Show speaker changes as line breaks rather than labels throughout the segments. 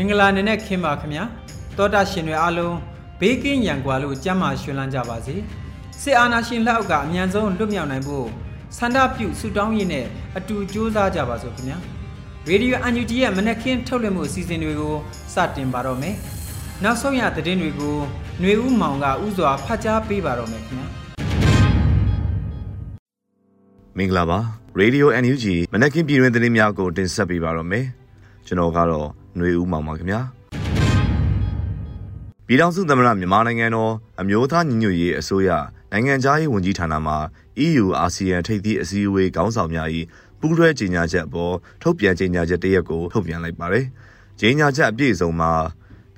မင်္ဂလာနေ့နဲ့ခင်ပါခင်ဗျာတောတာရှင်တွေအားလုံးဘေးကင်းရန်ကွာလို့ကြမ်းမာရွှင်လန်းကြပါစေစစ်အာဏာရှင်လက်အောက်ကအမြန်ဆုံးလွတ်မြောက်နိုင်ဖို့ဆန္ဒပြုဆုတောင်းရင်းနဲ့အတူကြိုးစားကြပါစို့ခင်ဗျာရေဒီယိုအန်ယူဂျီရဲ့မနက်ခင်းထုတ်လွှင့်မှုအစီအစဉ်တွေကိုစတင်ပါတော့မယ်နောက်ဆုံးရသတင်းတွေကိုຫນွေဦးမောင်ကဥစွာဖတ်ကြားပေးပါတော့မယ်ခင်ဗျာ
မင်္ဂလာပါရေဒီယို NUG မနက်ခင်းပြည်တွင်သတင်းများကိုတင်ဆက်ပေးပါတော့မယ်ကျွန်တော်ကတော့ ຫນွေဦးမောင်ပါခင်ဗျာပြည်ထောင်စုသမ္မတမြန်မာနိုင်ငံတော်အမျိုးသားညီညွတ်ရေးအစိုးရနိုင်ငံသားရေးဝန်ကြီးဌာနမှ EU အာဆီယံထိပ်သီးအစည်းအဝေးခေါင်းဆောင်များ၏ပူးတွဲကြေညာချက်အပေါ်ထုတ်ပြန်ကြေညာချက်တရက်ကိုထုတ်ပြန်လိုက်ပါတယ်။ကြေညာချက်အပြည့်အစုံမှာ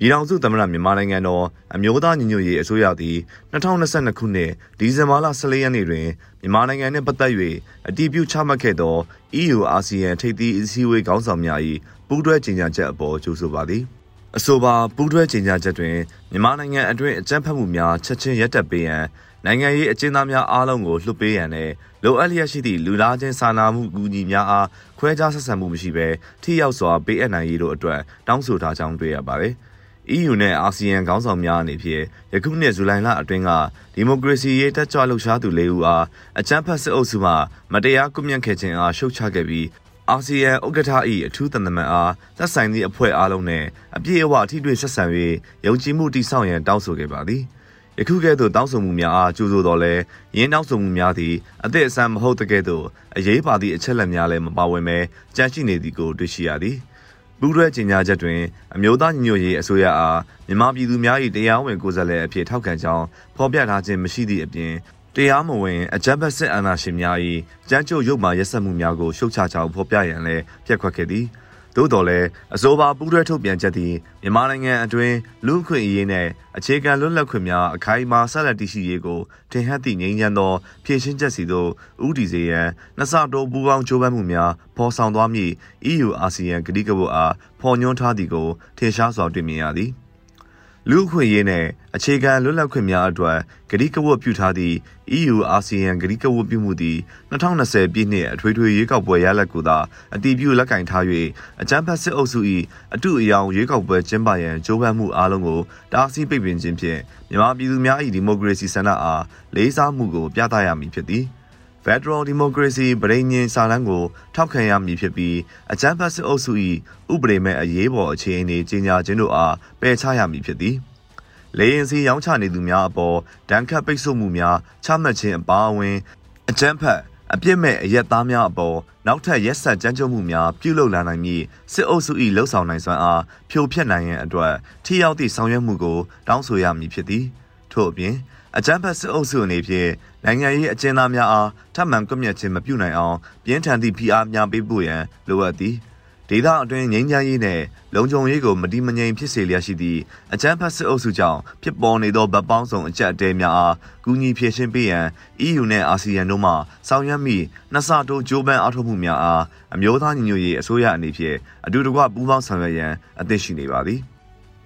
ပြည်ထောင်စုသမ္မတမြန်မာနိုင်ငံတော်အမျိုးသားညီညွတ်ရေးအစိုးရသည်2022ခုနှစ်ဒီဇင်ဘာလ14ရက်နေ့တွင်မြန်မာနိုင်ငံနှင့်ပတ်သက်၍အတည်ပြုချမှတ်ခဲ့သော EU အာဆီယံထိပ်သီးအစည်းအဝေးခေါင်းဆောင်များ၏ပူးတွဲကြေညာချက်အပေါ်ကြိုဆိုပါသည်။အဆိုပါပူးတွဲကြေညာချက်တွင်မြန်မာနိုင်ငံအတွင်းအကြမ်းဖက်မှုများချက်ချင်းရပ်တန့်ပေးရန်နိုင်ငံရေးအကျဉ်းသားများအားလုံးကိုလွှတ်ပေးရန်နဲ့လိုအပ်လျက်ရှိသည့်လူသားချင်းစာနာမှုကူညီများအားခွဲခြားဆက်ဆံမှုမရှိဘဲထိရောက်စွာပေးအပ်နိုင်ရေးတို့အတွက်တောင်းဆိုထားကြောင်းတွေ့ရပါတယ်။ EU နဲ့အာဆီယံခေါင်းဆောင်များအနေဖြင့်ယခုနှစ်ဇူလိုင်လအတွင်းကဒီမိုကရေစီရေးတက်ကြွလှုပ်ရှားသူ၄ဦးအားအကြမ်းဖက်စစ်အုပ်စုမှမတရားကွပ်မျက်ခဲ့ခြင်းအားရှုတ်ချခဲ့ပြီးအာဆီယံဥက္ကဋ္ဌ၏အထူးတန်တမန်အားသက်ဆိုင်သည့်အဖွဲ့အားလုံးနဲ့အပြည့်အဝထိတွေ့ဆက်ဆံ၍ယုံကြည်မှုတည်ဆောက်ရန်တောင်းဆိုခဲ့ပါသည်။ယခုကဲ့သို့တောင်းဆိုမှုများအားကြိုးဆိုတော်လဲရင်းတောင်းဆိုမှုများသည်အသည့်အဆန်းမဟုတ်တကဲ့သို့အရေးပါသည့်အချက်လက်များလည်းမပါဝင်ပဲကြန့်ရှိနေသည်ကိုတွေ့ရှိရသည်။ ပူးတွဲကြေညာချက်တွင်အမျိုးသားညီညွတ်ရေးအစိုးရအားမြန်မာပြည်သူများ၏တရားဝင်ကိုယ်စားလှယ်အဖြစ်ထောက်ခံကြောင်းဖော်ပြထားခြင်းမရှိသည့်အပြင်တရားမဝင်အကြမ်းဖက်စစ်အာဏာရှင်များ၏ကြမ်းကြုတ်ရုပ်မာရက်စက်မှုများကိုရှုတ်ချကြောင်းဖော်ပြရန်လည်းပြက်ခွက်ခဲ့သည်။ သို့တော်လည်းအဆိုပါပူးတွဲထုတ်ပြန်ချက်သည်မြန်မာနိုင်ငံအတွင်းလူ့ခွင့်အရေးနဲ့အခြေခံလွတ်လပ်ခွင့်များအခိုင်အမာဆက်လက်တည်ရှိရေးကိုထင်ဟပ်သည့်ငြိမ်းချမ်းသောဖြည့်ရှင်းချက်စီသို့ဥတီစေရန်နှစ်ဆတိုးပူးပေါင်းကြိုးပမ်းမှုများဖော်ဆောင်သွားမည့် EU အာဆီယံကတိကဝတ်အားဖော်ညွှန်းထားသည်ကိုထင်ရှားစွာတွေ့မြင်ရသည် လူ့အခွင့်အရေးနဲ့အခြေခံလွတ်လပ်ခွင့်များအတွက်ဂတိကဝတ်ပြုထားသည့် EU အာဆီယံဂတိကဝတ်ပြုမှုသည်2020ပြည့်နှစ်အထွေထွေရွေးကောက်ပွဲရလဒ်ကိုသာအတည်ပြုလက်ကင်ထား၍အကြမ်းဖက်စစ်အုပ်စု၏အတူအယောင်ရွေးကောက်ပွဲကျင်းပရန်ကြိုးပမ်းမှုအားလုံးကိုတားဆီးပိတ်ပင်ခြင်းဖြင့်မြန်မာပြည်သူများ၏ဒီမိုကရေစီဆန္ဒအားလေးစားမှုကိုပြသရမည်ဖြစ်သည်။ Federal Democracy ဗရိညင်စာလမ်းကိုထောက်ခံရမည်ဖြစ်ပြီးအကြမ်းဖက်စစ်အုပ်စု၏ဥပဒေမဲ့အရေးပေါ်အခြေအနေကြီးညာခြင်းတို့အားပယ်ချရမည်ဖြစ်သည်လေရင်စီရောင်းချနေသူများအပေါ်ဒဏ်ခတ်ပိတ်ဆို့မှုများချမှတ်ခြင်းအပါအဝင်အကြမ်းဖက်အပြစ်မဲ့အရက်သားများအပေါ်နောက်ထပ်ရက်ဆက်ကြမ်းကြုတ်မှုများပြုလုပ်လာနိုင်မည်စစ်အုပ်စု၏လှုပ်ဆောင်နိုင်စွမ်းအားဖြိုဖျက်နိုင်ရန်အတွက်ထိရောက်သည့်ဆောင်ရွက်မှုကိုတောင်းဆိုရမည်ဖြစ်သည်ထို့အပြင် အကြမ်းဖက်စစ်အုပ်စုအနေဖြင့်နိုင်ငံရေးအကျဉ်းသားများအားထပ်မံကွပ်မျက်ခြင်းမပြုနိုင်အောင်ပြင်းထန်သည့်ဖိအားများပေးပို့ရန်လိုအပ်သည်ဒေသအတွင်းငြိမ်းချမ်းရေးနှင့်လုံခြုံရေးကိုမတိမငြိမ်ဖြစ်စေလျက်ရှိသည့်အကြမ်းဖက်စစ်အုပ်စုကြောင့်ဖြစ်ပေါ်နေသောဗတ်ပေါင်းဆောင်အကြက်အတဲများအားကူညီဖြည့်ရှင်းပေးရန် EU နှင့်အာဆီယံတို့မှဆောင်ရွက်မိနှစ်ဆတိုးကြိုးပမ်းအားထုတ်မှုများအားအမျိုးသားညီညွတ်ရေးအစိုးရအနေဖြင့်အတူတကွပူးပေါင်းဆောင်ရွက်ရန်အသင့်ရှိနေပါသည်။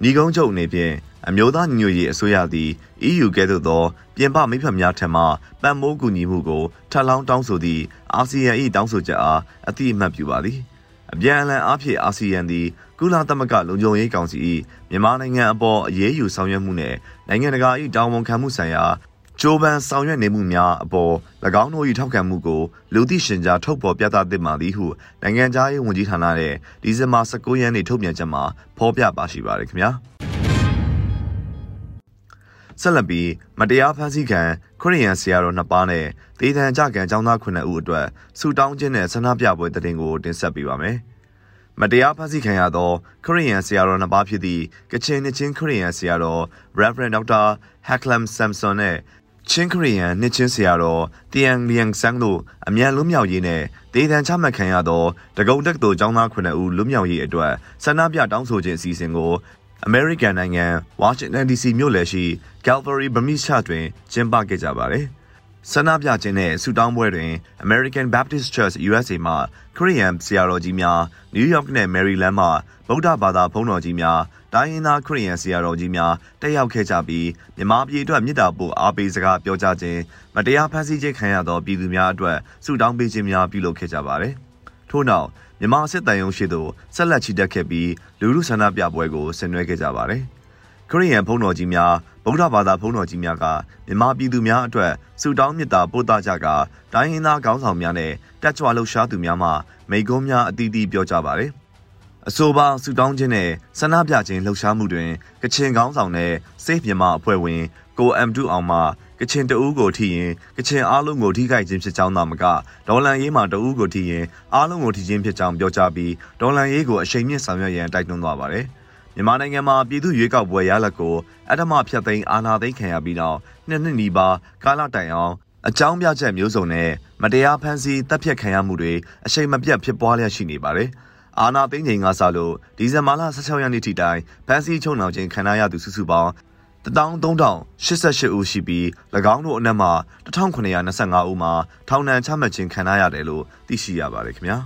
ညီကုန်းချုပ်အနေဖြင့်အမျိုးသားညီညွတ်ရေးအစိုးရသည် EU ကဲ့သို့သောပြင်ပမိဖက်များထံမှပံ့ပိုးကူညီမှုကိုထပ်လောင်းတောင်းဆိုသည့်အာဆီယံ၏တောင်းဆိုချက်အားအတိအမှတ်ပြုပါသည်အပြန်အလှန်အားဖြင့်အာဆီယံသည်ကုလသမဂ္ဂလုံခြုံရေးကောင်စီ၏မြန်မာနိုင်ငံအပေါ်အရေးယူဆောင်ရွက်မှုနှင့်နိုင်ငံတကာ၏တာဝန်ခံမှုဆိုင်ရာဂျ ကြိုးပမ်းဆောင်ရွက်နေမှုများအပေါ်၎င်းတို့၏ထောက်ခံမှုကိုလူသိရှင်ကြားထုတ်ပေါ်ပြသသင့်ပါသည်ဟုနိုင်ငံသားရေးဝန်ကြီးဌာနရဲ့ဒီဇင်ဘာ19ရက်နေ့ထုတ်ပြန်ချက်မှာဖော်ပြပါရှိပါတယ်ခင်ဗျာဆက်လက်ပြီးမတရားဖန်ဆီးခံခရီးယန်ဆရာတော်နှစ်ပါးနဲ့ဒေသံကြကံចောင်းသား9ဦးအတွက်ဆူတောင်းခြင်းနဲ့ဆန္ဒပြပွဲတည်င်းကိုတင်ဆက်ပေးပါမယ်။မတရားဖန်ဆီးခံရသောခရီးယန်ဆရာတော်နှစ်ပါးဖြစ်သည့်ကချင်နှစ်ချင်းခရီးယန်ဆရာတော် Reverend Dr. Haklam Samson နဲ့ ချင်းခရီးယန်နှစ်ချင်းဆရာတော်တီယန်လီယန်ဆန်းတို့အမြန်လွတ်မြောက်ရေးနဲ့ဒေသံချမှတ်ခံရသောတကုံတက်တော်ចောင်းသား9ဦးလွတ်မြောက်ရေးအတွက်ဆန္ဒပြတောင်းဆိုခြင်းအစီအစဉ်ကိုအမေရိကန်နိုင်ငံဝါရှင်တန် DC မြို့လယ်ရှိ Calvary Burmese Church တွင်ကျင်းပခဲ့ကြပါတယ်။ဆန္ဒပြခြင်းနဲ့ဆုတောင်းပွဲတွင် American Baptist Church USA မှခရစ်ယာန်ဆရာတော်ကြီးများနယူးယောက်နဲ့ Maryland မှဗုဒ္ဓဘာသာဘုန်းတော်ကြီးများ တိုင်းရင်းသားခရစ်ယာန်ဆရာတော်ကြီးများတက်ရောက်ခဲ့ကြပြီးမြန်မာပြည်အတွက်မြစ်တာပို့အားပေးစကားပြောကြားခြင်းမတရားဖန်ဆီးခြင်းခံရသောပြည်သူများအတွက်ဆုတောင်းပေးခြင်းများပြုလုပ်ခဲ့ကြပါတယ်။ထို့နောက်မြန်မာစစ်တမ်းရုံးရှိသို့ဆက်လက်ချီတက်ခဲ့ပြီးလူလူဆန္ဒပြပွဲကိုဆင်နွှဲခဲ့ကြပါတယ်။ခရိယန်ဘုန်းတော်ကြီးများဗုဒ္ဓဘာသာဘုန်းတော်ကြီးများကမြန်မာပြည်သူများအတွက်ဆုတောင်းမေတ္တာပို့သကြကတိုင်းရင်းသားခေါင်းဆောင်များနဲ့တက်ကြွလှုပ်ရှားသူများမှမိကုံးများအသီးသီးပြောကြပါတယ်။ အဆိုပါဆုတောင်းခြင်းနဲ့ဆန္ဒပြခြင်းလှုပ်ရှားမှုတွင်ကချင်ခေါင်းဆောင်နဲ့စိတ်မြန်မာအဖွဲ့ဝင်ကို M2 အောင်မှကချင်တအူးကိုထိရင်ကချင်အားလုံးကိုထိခိုက်ခြင်းဖြစ်ကြောင်းသာမကဒေါ်လန်ရေးမှာတအူးကိုထိရင်အားလုံးကိုထိခြင်းဖြစ်ကြောင်းပြောကြားပြီးဒေါ်လန်ရေးကိုအရှိန်မြင့်ဆောင်ရွက်ရန်တိုက်တွန်းသွားပါတယ်။မြန်မာနိုင်ငံမှာပြည်သူ့ရွေးကောက်ပွဲရလဒ်ကိုအထမဖြတ်သိမ်းအာဏာသိမ်းခံရပြီးနောက်နှစ်နှစ်နီးပါးကာလတိုင်အောင်အကြောင်းပြချက်မျိုးစုံနဲ့မတရားဖန်ဆီးတပ်ဖြတ်ခံရမှုတွေအရှိန်မပြတ်ဖြစ်ပွားလျက်ရှိနေပါတယ်။ အာနာသိန်းချိန်ကစလို့ဒီဇင်ဘာလ16ရက်နေ့ထိတိုင်ဖန်စီချုံနှောင်ခြင်းခံရသူစုစုပေါင်း13088ဦးရှိပြီး၎င်းတို့အနက်မှ1925ဦးမှာထောင်ဒဏ်ချမှတ်ခြင်းခံရရတယ်လို့သိရှိရပါတယ်ခင်ဗျာ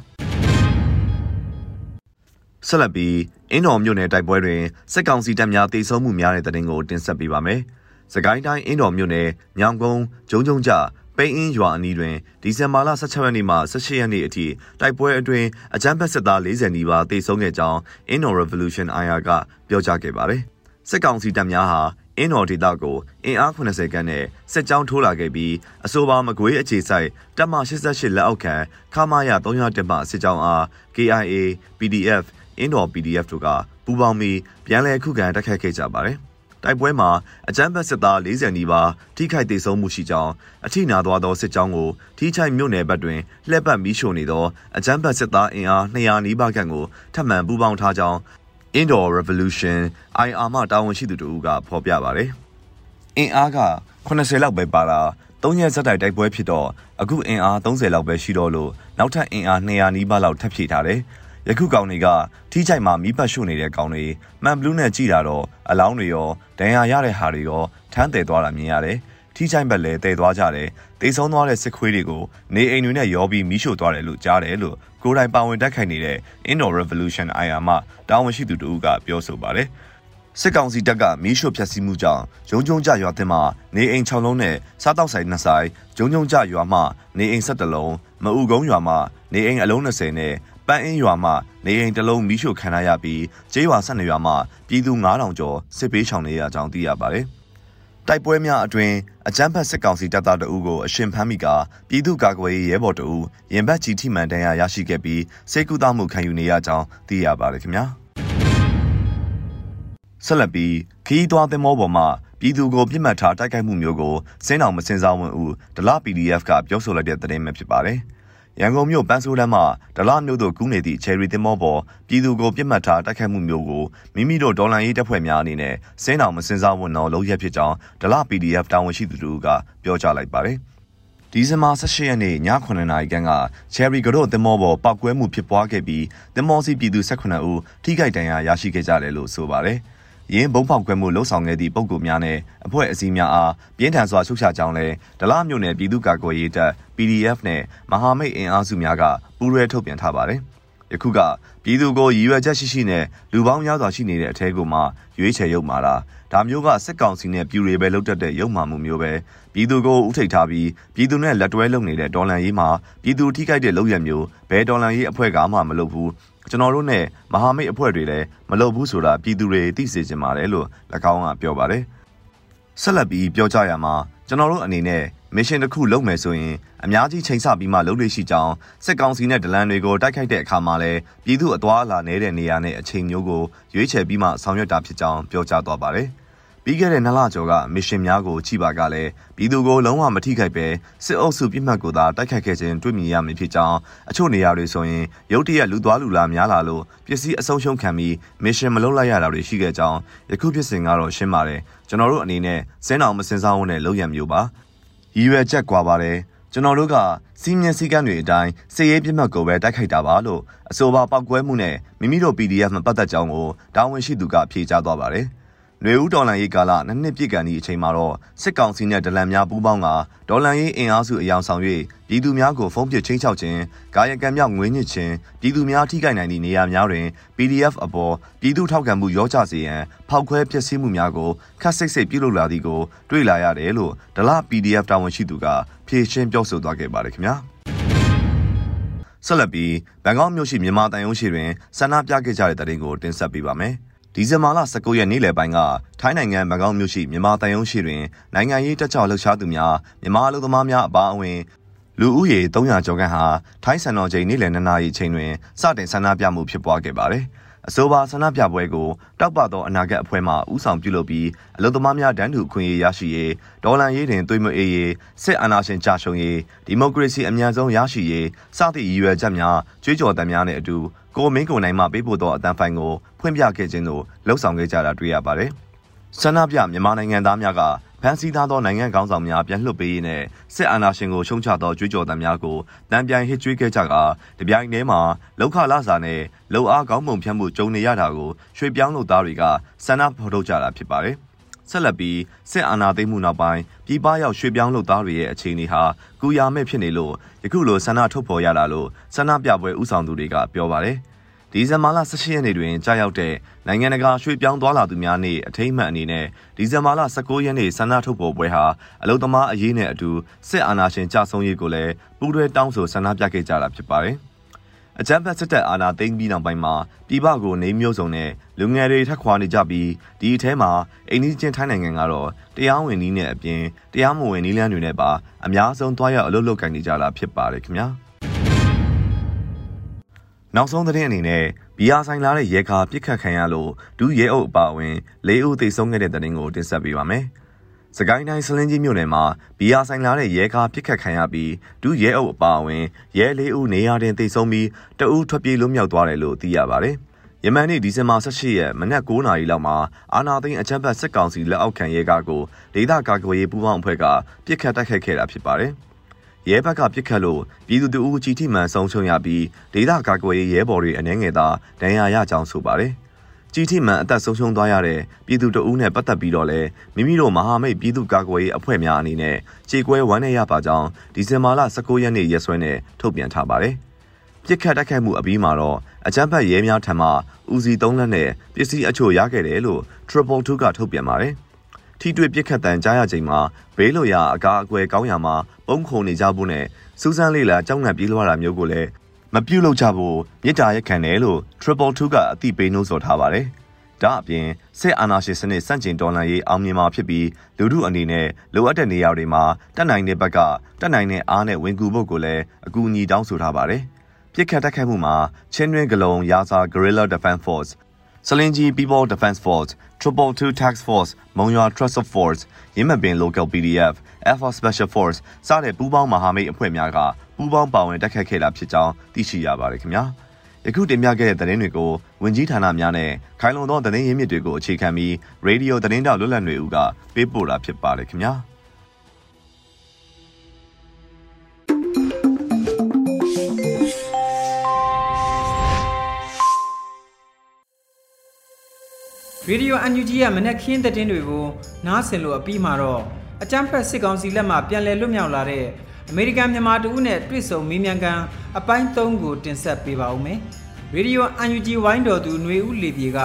ဆက်လက်ပြီးအင်းတော်မြို့နယ်တိုက်ပွဲတွင်စစ်ကောင်စီတပ်များတိုက်ဆုံမှုများတဲ့တဲ့တင်ကိုတင်ဆက်ပေးပါမယ်။စကိုင်းတိုင်းအင်းတော်မြို့နယ်ညောင်ကုန်းဂျုံဂျုံကြ ပိန်းအင်းရွာအနီးတွင်ဒီဇင်ဘာလ16ရက်နေ့မှ18ရက်နေ့အထိတိုက်ပွဲအတွင်းအကြမ်းဖက်စစ်သား40နီးပါးတိုက်ဆုံခဲ့ကြောင်း Inno Revolution IR ကပြောကြားခဲ့ပါတယ်။စစ်ကောင်စီတပ်များဟာအင်းတော်ဒေသကိုအင်အား80ခန်းနဲ့စစ်ကြောင်းထိုးလာခဲ့ပြီးအဆိုပါမကွေးအခြေဆိုင်တပ်မ88လက်အောက်ခံခမာရ300တက်မှစစ်ကြောင်းအား KIA PDF အင်းတော် PDF တို့ကပူးပေါင်းပြီးပြန်လည်ခုခံတိုက်ခိုက်ခဲ့ကြပါတယ်။ တိုက်ပွဲမှာအကြမ်းဖက်စစ်သား40နီးပါးထိခိုက်ဒေဆုံးမှုရှိကြောင်းအထိနာသွားသောစစ်ကြောင်းကိုထိချိုက်မြို့နယ်ဘက်တွင်လှည့်ပတ်မီးရှို့နေသောအကြမ်းဖက်စစ်သားအင်အား200နီးပါးခန့်ကိုထပ်မံပူးပေါင်းထားကြောင်း Indoor Revolution IR မှတာဝန်ရှိသူတို့ကဖော်ပြပါတယ်။အင်အားက80လောက်ပဲပါတာ၃ရက်စက်တိုက်တိုက်ပွဲဖြစ်တော့အခုအင်အား30လောက်ပဲရှိတော့လို့နောက်ထပ်အင်အား200နီးပါးလောက်ထပ်ဖြည့်ထားတယ်။ ယခုကောင်တွေကထိချိုက်မှာမီးပတ်ရှို့နေတဲ့ကောင်တွေမှန်ဘလူးနဲ့ကြည်တာတော့အလောင်းတွေရောဒဏ်ရာရတဲ့ဟာတွေရောထမ်းတယ်သွားတာမြင်ရတယ်။ထိချိုက်ဘက်လည်းတည်သွားကြတယ်။တေဆုံးသွားတဲ့စစ်ခွေးတွေကိုနေအိမ်တွေနဲ့ရောပြီးမီးရှို့သွားတယ်လို့ကြားတယ်လို့ကိုယ်တိုင်ပါဝင်တက်ခိုင်နေတဲ့ Indoor Revolution IR မှတာဝန်ရှိသူတို့ကပြောဆိုပါတယ်။စစ်ကောင်စီတပ်ကမီးရှို့ဖျက်ဆီးမှုကြောင့်ဂျုံဂျုံကြရွာတင်မှာနေအိမ်6လုံးနဲ့စားတောက်ဆိုင်2ဆိုင်ဂျုံဂျုံကြရွာမှာနေအိမ်17လုံးမအူကုန်းရွာမှာနေအိမ်အလုံး20နဲ့ ပန်းအင်းရွာမှာနေအိမ်တစ်လုံးမီးရှို့ခံရပြီးကျေးရွာ12ရွာမှာပြည်သူ9000ကျော်စစ်ပေးချောင်နေရကြောင်းသိရပါတယ်။တိုက်ပွဲများအတွင်အကြမ်းဖက်စစ်ကောင်စီတပ်သားတအုပ်ကိုအရှင်ဖမ်းမိကပြည်သူ့ကာကွယ်ရေးရဲဘော်တအုပ်ရင်ဘတ်ကြီးထိမှန်တန်းရာရရှိခဲ့ပြီးစိတ်ကူးသားမှုခံယူနေရကြောင်းသိရပါတယ်ခင်ဗျာဆက်လက်ပြီးခီးသွွားသင်္ဘောပေါ်မှာပြည်သူကိုပြစ်မှတ်ထားတိုက်ခိုက်မှုမျိုးကိုစင်းအောင်မစင်စားဝင်ဦးဒလ PDF ကပြောဆိုလိုက်တဲ့သတင်းပဲဖြစ်ပါတယ်။ ရန်ကုန်မြို့ပန်းဆိုးလမ်းမှာဒလမြို့သို့ကူးနေသည့်ချယ်ရီတင်မောပေါ်ပြည်သူကိုပြစ်မှတ်ထားတိုက်ခိုက်မှုမျိုးကိုမိမိတို့ဒေါ်လာရေးတပ်ဖွဲ့များအနေနဲ့စင်းအောင်မစင်စားဝန်တော်လုပ်ရဖြစ်ကြောင်းဒလ PDF တာဝန်ရှိသူတို့ကပြောကြားလိုက်ပါတယ်။ဒီဇင်ဘာ18ရက်နေ့ည9:00နာရီခန့်ကချယ်ရီကတော့တင်မောပေါ်ပောက်ကွဲမှုဖြစ်ပွားခဲ့ပြီးတင်မောစီပြည်သူ18ဦးထိခိုက်ဒဏ်ရာရရှိခဲ့ကြတယ်လို့ဆိုပါတယ်။ ရင်းဘုံဖောက်ခွဲမှုလှုပ်ဆောင်ခဲ့သည့်ပုံကိုများနဲ့အဖွဲ့အစည်းများအားပြင်းထန်စွာရှုတ်ချကြောင်းလည်းဒလမြို့နယ်ပြည်သူ့ကာကွယ်ရေးတပ် PDF နဲ့မဟာမိတ်အင်အားစုများကပူးရဲထုတ်ပြန်ထားပါတယ်။ ယခုကပြည်သူကိုရည်ရွယ်ချက်ရှိရှိနဲ့လူပေါင်းများစွာရှိနေတဲ့အထက်ကိုမှရွေးချယ်ရုပ်မာတာဒါမျိုးကစစ်ကောင်စီနဲ့ပြူတွေပဲလုတ်တက်တဲ့ရုပ်မာမှုမျိုးပဲပြည်သူကိုဥထိတ်ထားပြီးပြည်သူနဲ့လက်တွဲလုပ်နေတဲ့ဒေါ်လန်ရေးမှာပြည်သူထိခိုက်တဲ့လုပ်ရမျိုးဘယ်ဒေါ်လန်ရေးအဖွဲ့ကမှမလုပ်ဘူးကျွန်တော်တို့နဲ့မဟာမိတ်အဖွဲ့တွေလည်းမလုပ်ဘူးဆိုတာပြည်သူတွေသိစေချင်ပါတယ်လို့၎င်းကပြောပါတယ်ဆက်လက်ပြီးပြောကြရမှာ ကျွန်တော်တို့အနေနဲ့မစ်ရှင်တစ်ခုလုပ်မယ်ဆိုရင်အများကြီးချိန်ဆပြီးမှလုပ်လို့ရှိကြောင်းစစ်ကောင်စီနဲ့ဒလန်တွေကိုတိုက်ခိုက်တဲ့အခါမှာလည်းပြည်သူအသွားအလာနေတဲ့နေရာနဲ့အချိန်မျိုးကိုရွေးချယ်ပြီးမှဆောင်ရွက်တာဖြစ်ကြောင်းပြောကြားသွားပါတယ်။ ပြီးခဲ့တဲ့နှစ်လကျော်ကမစ်ရှင်များကိုကြည်ပါကလည်းပြည်သူကိုလုံးဝမထိခိုက်ပဲစစ်အုပ်စုပြစ်မှတ်ကိုသာတိုက်ခိုက်ခဲ့ခြင်းတွေ့မြင်ရမည်ဖြစ်ကြောင်းအချို့နေရာတွေဆိုရင်ရုတ်တရက်လူသွားလူလာများလာလို့ပစ္စည်းအဆုံးရှုံးခံပြီးမစ်ရှင်မလုပ်လိုက်ရတာတွေရှိခဲ့ကြောင်းယခုဖြစ်စဉ်ကတော့ရှင်းပါတယ်ကျွန်တော်တို့အနေနဲ့စင်းအောင်မစင်စားဝန်နဲ့လုပ်ရမျိုးပါရည်ရွယ်ချက်ကွာပါတယ်ကျွန်တော်တို့ကစီးမြင်စည်းကမ်းတွေအတိုင်းစစ်ရေးပြစ်မှတ်ကိုပဲတိုက်ခိုက်တာပါလို့အဆိုပါပောက်ကွဲမှုနဲ့မိမိတို့ PDF မပတ်သက်ကြောင်းကိုတာဝန်ရှိသူကဖြေကြားသွားပါတယ်။ ຫນွေဦးဒေါ်လန်ရေးကာလနှစ်နှစ်ပြည့်ကန်ဒီအချိန်မှာတော့စစ်ကောင်စီနဲ့ဒလန်များပူးပေါင်းကဒေါ်လန်ရေးအင်အားစုအယောင်ဆောင်၍ပြည်သူများကိုဖုံးပစ်ချင်းချောက်ခြင်းကာယကံမြောက်ငွေညစ်ခြင်းပြည်သူများထိခိုက်နိုင်သည့်နေရာများတွင် PDF အပေါ်ပြည်သူထောက်ခံမှုရောကြစေရန်ဖောက်ခွဲဖျက်ဆီးမှုများကိုခက်စိတ်စိတ်ပြုလုပ်လာသည်ကိုတွေ့လာရတယ်လို့ဒလ PDF တာဝန်ရှိသူကဖြေရှင်းပြောဆိုသွားခဲ့ပါတယ်ခင်ဗျာဆက်လက်ပြီးဘန်ကောက်မြို့ရှိမြန်မာတန်ရုံးရှိတွင်ဆန္ဒပြခဲ့ကြတဲ့တဲ့ရင်ကိုတင်ဆက်ပေးပါမယ်။ ဒီဇင်ဘာလ19ရက်နေ့လယ်ပိုင်းကထိုင်းနိုင်ငံဘန်ကောက်မြို့ရှိမြန်မာတန်ရုံးရှိတွင်နိုင်ငံရေးတက်ကြွလှုပ်ရှားသူများမြန်မာလူသမားများအပါအဝင်လူဦးရေ300ကျော်ခန့်ဟာထိုင်းစံတော်ချိန်နေ့လယ်2နာရီချိန်တွင်စတင်ဆန္ဒပြမှုဖြစ်ပွားခဲ့ပါတယ်။အဆိုပါဆန္ဒပြပွဲကိုတောက်ပသောအနာဂတ်အဖွဲ့မှဦးဆောင်ပြုလုပ်ပြီးအလုံသမားများတန်းတူခွင့်ရေးရရှိရေးဒေါ်လာရေးတင်သွေးမအေးရေးစစ်အာဏာရှင်ကြာရှုံးရေးဒီမိုကရေစီအမြန်ဆုံးရရှိရေးစသည့်ရည်ရွယ်ချက်များကြွေးကြော်သံများနဲ့အတူ ကိုမင်းကိုနိုင်မှပေးပို့သောအတန်းဖိုင်ကိုဖွင့်ပြခဲ့ခြင်းသို့လှုံ့ဆော်ခဲ့ကြတာတွေ့ရပါတယ်။ဆန္ဒပြမြန်မာနိုင်ငံသားများကဖမ်းဆီးထားသောနိုင်ငံခေါင်းဆောင်များပြန်လွှတ်ပေးရေးနဲ့စစ်အာဏာရှင်ကိုရှုံချသောကြွေးကြော်သံများကိုတံပြိုင်ဟစ်ကြွေးခဲ့ကြကတပြိုင်တည်းမှာလောက်ခလာစာနဲ့လုံအားကောင်းပုံဖြတ်မှုကြုံနေရတာကိုရွှေပြောင်းလုပ်သားတွေကဆန္ဒဖော်ထုတ်ကြတာဖြစ်ပါတယ်။ ဆက်လက်ပြီးစစ်အာဏာသိမ်းမှုနောက်ပိုင်းပြည်ပရောက်ရွှေပြောင်းလုပ်သားတွေရဲ့အခြေအနေဟာကူရမဲ့ဖြစ်နေလို့ယခုလိုဆန္ဒထုတ်ဖော်ရတာလို့ဆန္ဒပြပွဲဥဆောင်သူတွေကပြောပါတယ်။ဒီဇင်ဘာလ18ရက်နေ့တွင်ကြာရောက်တဲ့နိုင်ငံတကာရွှေ့ပြောင်းသွားလာသူများနေ့အထိမ်းအမှတ်အနေနဲ့ဒီဇင်ဘာလ19ရက်နေ့ဆန္ဒထုတ်ဖော်ပွဲဟာအလုံသမားအရေးနဲ့အတူစစ်အာဏာရှင်ကြဆုံးရေးကိုလည်းပူးတွဲတောင်းဆိုဆန္ဒပြခဲ့ကြတာဖြစ်ပါတယ်။ အကြမ်းဖက်စစ်တပ်အာဏာသိမ်းပြီးနောက်ပိုင်းမှာပြည်ပကိုနေမျိုးစုံနဲ့လူငယ်တွေထက်ခွာနေကြပြီးဒီအထဲမှာအိန္ဒိချင်းထိုင်းနိုင်ငံကတော့တရားဝင်နည်းနဲ့အပြင်တရားမဝင်နည်းလမ်းတွေနဲ့ပါအများဆုံးတွားရောက်အလုပ်လုပ်ကိုင်နေကြတာဖြစ်ပါတယ်ခင်ဗျာ။နောက်ဆုံးသတင်းအနေနဲ့ဘီယာဆိုင်လာတဲ့ရဲကားပြစ်ခတ်ခံရလို့ဒူးရဲအုပ်အပါအဝင်၄ဦးသေဆုံးခဲ့တဲ့သတင်းကိုတင်ဆက်ပေးပါမယ်။ စကိုင်းတိုင်းစလင်းကြီးမြို့နယ်မှာဘီယာဆိုင်လာတဲ့ရဲကားပြစ်ခတ်ခံရပြီးဒူးရဲအုပ်အပါအဝင်ရဲ၄ဦးနေရာတင်သေဆုံးပြီးတအူးထွက်ပြေးလွတ်မြောက်သွားတယ်လို့သိရပါတယ်။ယမန်နေ့ဒီဇင်ဘာ18ရက်မနက်9:00နာရီလောက်မှာအာနာသိန်းအချမ်းဘတ်စစ်ကောင်စီလက်အောက်ခံရဲကားကိုဒေသကာကွယ်ရေးပူးပေါင်းအဖွဲ့ကပြစ်ခတ်တိုက်ခိုက်ခဲ့တာဖြစ်ပါတယ်။ရဲဘက်ကပြစ်ခတ်လို့ပြည်သူတအူးကြီးထိမှန်ဆုံးရှုံးရပြီးဒေသကာကွယ်ရေးရဲဘော်တွေအနေငယ်သာဒဏ်ရာရကြောင်းဆိုပါတယ်။ ကြီးထိမှန်အသက်ဆုံးရှုံးသွားရတဲ့ပြည်သူတအူးနဲ့ပတ်သက်ပြီးတော့လည်းမိမိတို့မဟာမိတ်ပြည်သူကာကွယ်ရေးအဖွဲ့များအနေနဲ့ခြေကွဲဝမ်းနေရပါကြောင်းဒီဇင်ဘာလ19ရက်နေ့ရက်စွဲနဲ့ထုတ်ပြန်ထားပါတယ်။ပြစ်ခတ်တိုက်ခိုက်မှုအပြီးမှာတော့အကြမ်းဖက်ရဲများထံမှဦးစီ3လက်နဲ့ပစ္စည်းအချို့ရခဲ့တယ်လို့ Triple 2ကထုတ်ပြန်ပါတယ်။ထိတွေ့ပြစ်ခတ်တန်ကြားရချိန်မှာဘေးလိုရာအကာအကွယ်ကောင်းရာမှာပုံခုံနေကြဖို့နဲ့စူးစမ်းလေးလာကြောက်ငံပြေးလွှားတာမျိုးကိုလည်း မပြုတ်လောက်ကြဖို့မြစ်တာရက်ခံတယ်လို့ Triple 2ကအသိပေးနှိုးဆော်ထားပါတယ်။ဒါအပြင်စစ်အာဏာရှင်စနစ်စန့်ကျင်တော်လှန်ရေးအောင်မြင်မှာဖြစ်ပြီးလူထုအနေနဲ့လိုအပ်တဲ့နေရာတွေမှာတက်နိုင်တဲ့ဘက်ကတက်နိုင်တဲ့အားနဲ့ဝင်ကူဖို့ကိုလည်းအကူအညီတောင်းဆိုထားပါတယ်။ပြစ်ခတ်တိုက်ခိုက်မှုမှာချင်းတွင်ဂလုံရာစာ Guerrilla Defense Force စလင်ကြီး People Defense Force Triple Two Tax Force မုံရွာ Trust Force ရင်းမပင် Local PDF Alpha Special Force စတဲ့ပူးပေါင်းမဟာမိတ်အဖွဲ့များက ပူးပေါင်းပါဝင်တက်ခတ်ခဲ့တာဖြစ်ကြောင်းသိရှိရပါတယ်ခင်ဗျာယခုတင်ပြခဲ့တဲ့သတင်းတွေကိုဝင်ကြီးဌာနများနဲ့ခိုင်လုံသောသတင်းရင်းမြစ်တွေကိုအခြေခံပြီးရေဒီယိုသတင်းတောက်လွတ်လပ်နေဦးကပေးပို့တာဖြစ်ပါတယ်ခင်ဗျာ
ရေဒီယိုအန်ယူဂျီရဲ့မနက်ခင်းသတင်းတွေကိုနားဆင်လို့အပြီးမှာတော့အကြမ်းဖက်စစ်ကောင်စီလက်မှပြန်လည်လွတ်မြောက်လာတဲ့ အမေရိကန်မြန်မာတဦးနဲ့တွေ့ဆုံမေးမြန်းခန်းအပိုင်း3ကိုတင်ဆက်ပေးပါဦးမယ်။ရေဒီယိုအန်ယူဂျီဝိုင်းတော်သူຫນွေဦးလေပြေက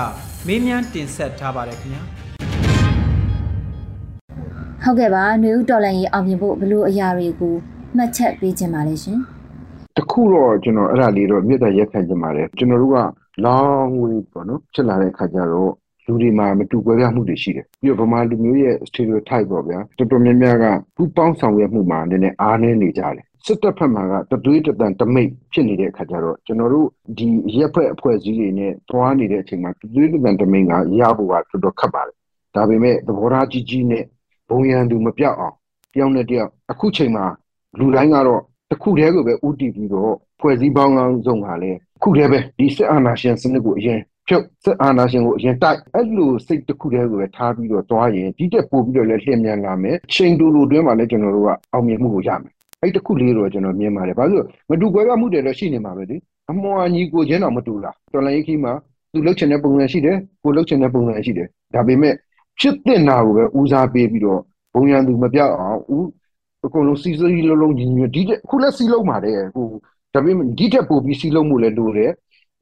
မေးမြန်းတင်ဆက်ထားပါတယ်ခင်ဗျာ။
ဟုတ်ကဲ့ပါຫນွေဦးတော်လန်ကြီးအောင်မြင်ဖို့ဘလို့အရာတွေကိုမှတ်ချက်ပေးခြင်းပါလေရှင်။
တခုတော့ကျွန်တော်အဲ့ဒါလေးတော့မြေတ္တာရက်ခံခြင်းပါတယ်ကျွန်တော်တို့က long way ပေါ့နော်ဖြစ်လာတဲ့ခါကျတော့ လူတွေမှာမတူကွဲပြားမှုတွေရှိတယ်ပြီးတော့ဗမာလူမျိုးရဲ့ stereotype ပေါ့ဗျာတော်တော်များများကပူပေါင်းဆောင်ရွက်မှုမှာနည်းနည်းအားနည်းနေကြတယ်စစ်တပ်ဖက်မှာကတသွေးတတန်တမိတ်ဖြစ်နေတဲ့အခါကျတော့ကျွန်တော်တို့ဒီရက်ဖက်အဖွဲ့အစည်းတွေနဲ့တွားနေတဲ့အချိန်မှာတသွေးတတန်တမိတ်ကရဖို့ကတော်တော်ခက်ပါတယ်ဒါပေမဲ့သဘောထားကြီးကြီးနဲ့ဘုံရန်သူမပြောက်အောင်တယောက်နဲ့တယောက်အခုချိန်မှာလူတိုင်းကတော့တစ်ခုတည်းကိုပဲဥတီပြီးတော့ဖွဲ့စည်းပေါင်းကောင်းဆုံးကလည်းခုတည်းပဲဒီစစ်အာဏာရှင်စနစ်ကိုအရင် ဖြုတ်စစ်အာဏာရှင်ကိုအရင်တိုက်အဲ့လိုစိတ်တစ်ခုတည်းကိုပဲထားပြီးတော့တွားရင်ဒီတက်ပို့ပြီးတော့လည်းလျှင်မြန်လာမယ်ချိန်တူတူတွင်းမှာလည်းကျွန်တော်တို့ကအောင်မြင်မှုကိုရမယ်အဲ့တခုလေးတော့ကျွန်တော်မြင်ပါတယ်ဘာလို့မတူကွဲပြားမှုတွေတော့ရှိနေမှာပဲလေအမောအညီကိုချင်းတော့မတူလားတော်လိုင်းခီးမှာသူလှုပ်ချင်တဲ့ပုံစံရှိတယ်ကိုလှုပ်ချင်တဲ့ပုံစံရှိတယ်ဒါပေမဲ့ဖြစ်တဲ့နာကိုပဲဦးစားပေးပြီးတော့ဘုံရန်သူမပြောက်အောင်ဦးအကုန်လုံးစီစီလုံးလုံးညီညွတ်ဒီတဲ့ခုလက်စီလုံးပါတယ်ဟိုဒါပေမဲ့ဒီတက်ပို့ပြီးစီလုံးမှုလည်းလိုတယ်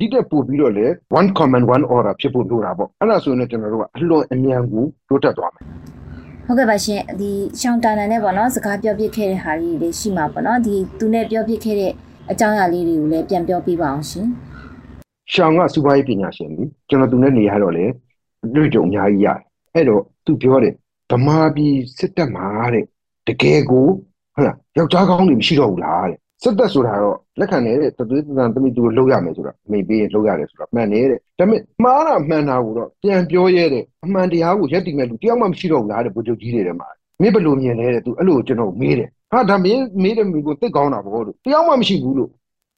ဒီတက်ပို့ပြီးတော့လေ one command one order ဖြစ်ဖို့လိုတာပေါ့အဲ့ဒါဆိုရင်ကျွန်တော်တို့ကအလွန်အမြန်ကိုတိုးတက်သွားမယ်
ဟုတ်ကဲ့ပါရှင်ဒီရှောင်းတာနန်နဲ့ပေါ့နော်စကားပြောပြခဲ့တဲ့ဟာလေးတွေရှိမှာပေါ့နော်ဒီသူနဲ့ပြောပြခဲ့တဲ့အကြောင်းအရာလေးတွေကိုလည်းပြန်ပြောပြပါအောင်ရှင်
ရှောင်းကစူပါရေးပညာရှင်ကြီးကျွန်တော်သူနဲ့နေရတော့လေတွေ့ကြုံအများကြီးရတယ်အဲ့တော့သူပြောတယ်ဗမာပြည်စစ်တပ်မှာတဲ့တကယ်ကိုဟုတ်လားယောက်ျားကောင်းတွေမရှိတော့ဘူးလားတဲ့ စစ်တပ်ဆိုတာတော့လက်ခံနေတဲ့တသွေးတန်သမီးသူလှုပ်ရမယ်ဆိုတာမိပေးရင်လှုပ်ရတယ်ဆိုတာမှန်နေတဲ့ဒါပေမဲ့မှားတာမှန်တာကိုတော့ပြန်ပြောရဲတဲ့အမှန်တရားကိုရက်တည်မဲ့လူတယောက်မှမရှိတော့ဘူးလားတဲ့ဗိုလ်ချုပ်ကြီးတွေထဲမှာမင်းဘယ်လိုမြင်လဲတဲ့သူအဲ့လိုကျွန်တော်မေးတယ်ဟာဒါမင်းမေးတယ်မိကိုသိကောင်းတာပေါ့လို့တယောက်မှမရှိဘူးလို့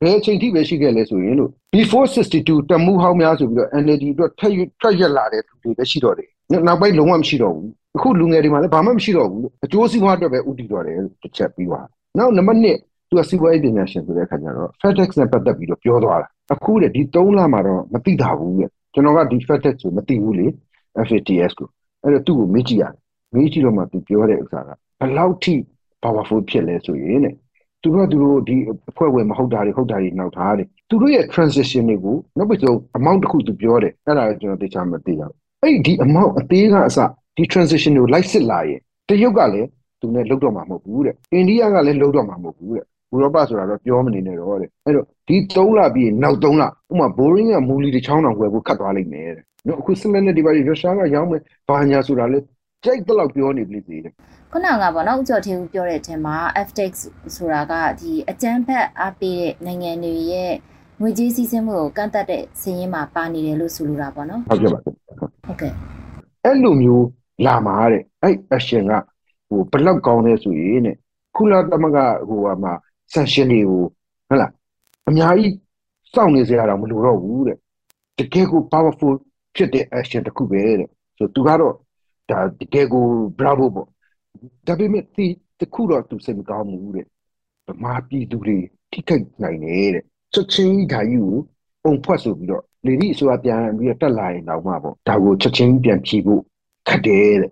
ဘယ်အချိန်ထိပဲရှိခဲ့လဲဆိုရင်လို့ before 62 တမှုဟောင်းများဆိုပြီးတော့ NLD အတွက်ထက်ထက်ရက်လာတဲ့သူတွေပဲရှိတော့တယ်နောက်ပိုင်းလုံးဝမရှိတော့ဘူးအခုလူငယ်တွေမှာလည်းဘာမှမရှိတော့ဘူးအကျိုးစီးပွားအတွက်ပဲဥတည်တော့တယ်တစ်ချက်ပြီးသွားနောက်နံပါတ်1 သူကစီးပွားရေးပညာရှင်ဆိုတဲ့အခါကျတော့ FedEx နဲ့ပတ်သက်ပြီးတော့ပြောသွားတာအခုတဲ့ဒီ3လမှာတော့မသိတာဘူးတဲ့ကျွန်တော်ကဒီ FedEx ကိုမသိဘူးလေ FATS ကိုအဲ့တော့သူ့ကိုမေးကြည့်ရတယ်မေးကြည့်တော့မှသူပြောတဲ့ဥစ္စာကဘယ်လောက်ထိ powerful ဖြစ်လဲဆိုရင်တဲ့သူတို့ကသူတို့ဒီအဖွဲ့ဝင်မဟုတ်တာတွေဟုတ်တာတွေနောက်ထားတယ်သူတို့ရဲ့ transition တွေကိုနောက်ပြီးတော့ amount တစ်ခုသူပြောတယ်အဲ့ဒါကိုကျွန်တော်သိချင်မှသိရအောင်အဲ့ဒီ amount အသေးကအစဒီ transition ကိုလိုက်စစ်လာရင်တရုတ်ကလည်းသူနဲ့လုတ်တော့မှာမဟုတ်ဘူးတဲ့အိန္ဒိယကလည်းလုတ်တော့မှာမဟုတ်ဘူးတဲ့ ဥရောပဆိုတာတော့ပြောမနေနဲ့တော့တဲ့အဲ့တော့ဒီ3လပြီးနောက်3လဥမာ boring ကမူလီတစ်ချောင်းတောင်ွယ်ဖို့ခတ်သွားလိမ့်မယ်တဲ့နော်အခုစမနဲ့ဒီပါရီရုရှားကရောင်းမယ်ဘာညာဆိုတာလေကြိုက်တော့ပြောနေပြီသေးတယ်
ခုနကပေါ့နော်ဥကျော်သေးဦးပြောတဲ့အထက်မှာ FTX ဆိုတာကဒီအကြမ်းဖက်အားပေးတဲ့နိုင်ငံတွေရဲ့ငွေကြေးစည်းစိမ်မှုကိုကန့်သတ်တဲ့စည်ရင်းမှာပါနေတယ်လို့ဆိုလိုတာပေါ့နော်
ဟုတ်ကဲ့ပါ
ဟုတ်ကဲ့
အဲ့လိုမျိုးလာမှာတဲ့အဲ့ action ကဟိုဘလောက်ကောင်းလဲဆိုရင်တဲ့ခုလာသမကဟိုဟာမှာ sanction တွေကိုဟုတ်လားအများကြီးစောင့်နေစရာတော့မလိုတော့ဘူးတဲ့တကယ်ကို powerful ဖြစ်တဲ့ action တစ်ခုပဲတဲ့ဆိုသူကတော့ဒါတကယ်ကို bravo ပေါ့ဒါပေမဲ့ဒီတခုတော့သူစိတ်မကောင်းဘူးတဲ့ဗမာပြည်သူတွေထိခိုက်နိုင်တယ်တဲ့ချက်ချင်းဓာတ်ယူပုံဖွက်ဆိုပြီးတော့လေဒီဆိုတာပြန်ပြီးတော့တက်လာရင်တော့မှပေါ့ဒါကိုချက်ချင်းပြန်ဖြီးဖို့ခက်တယ်တဲ့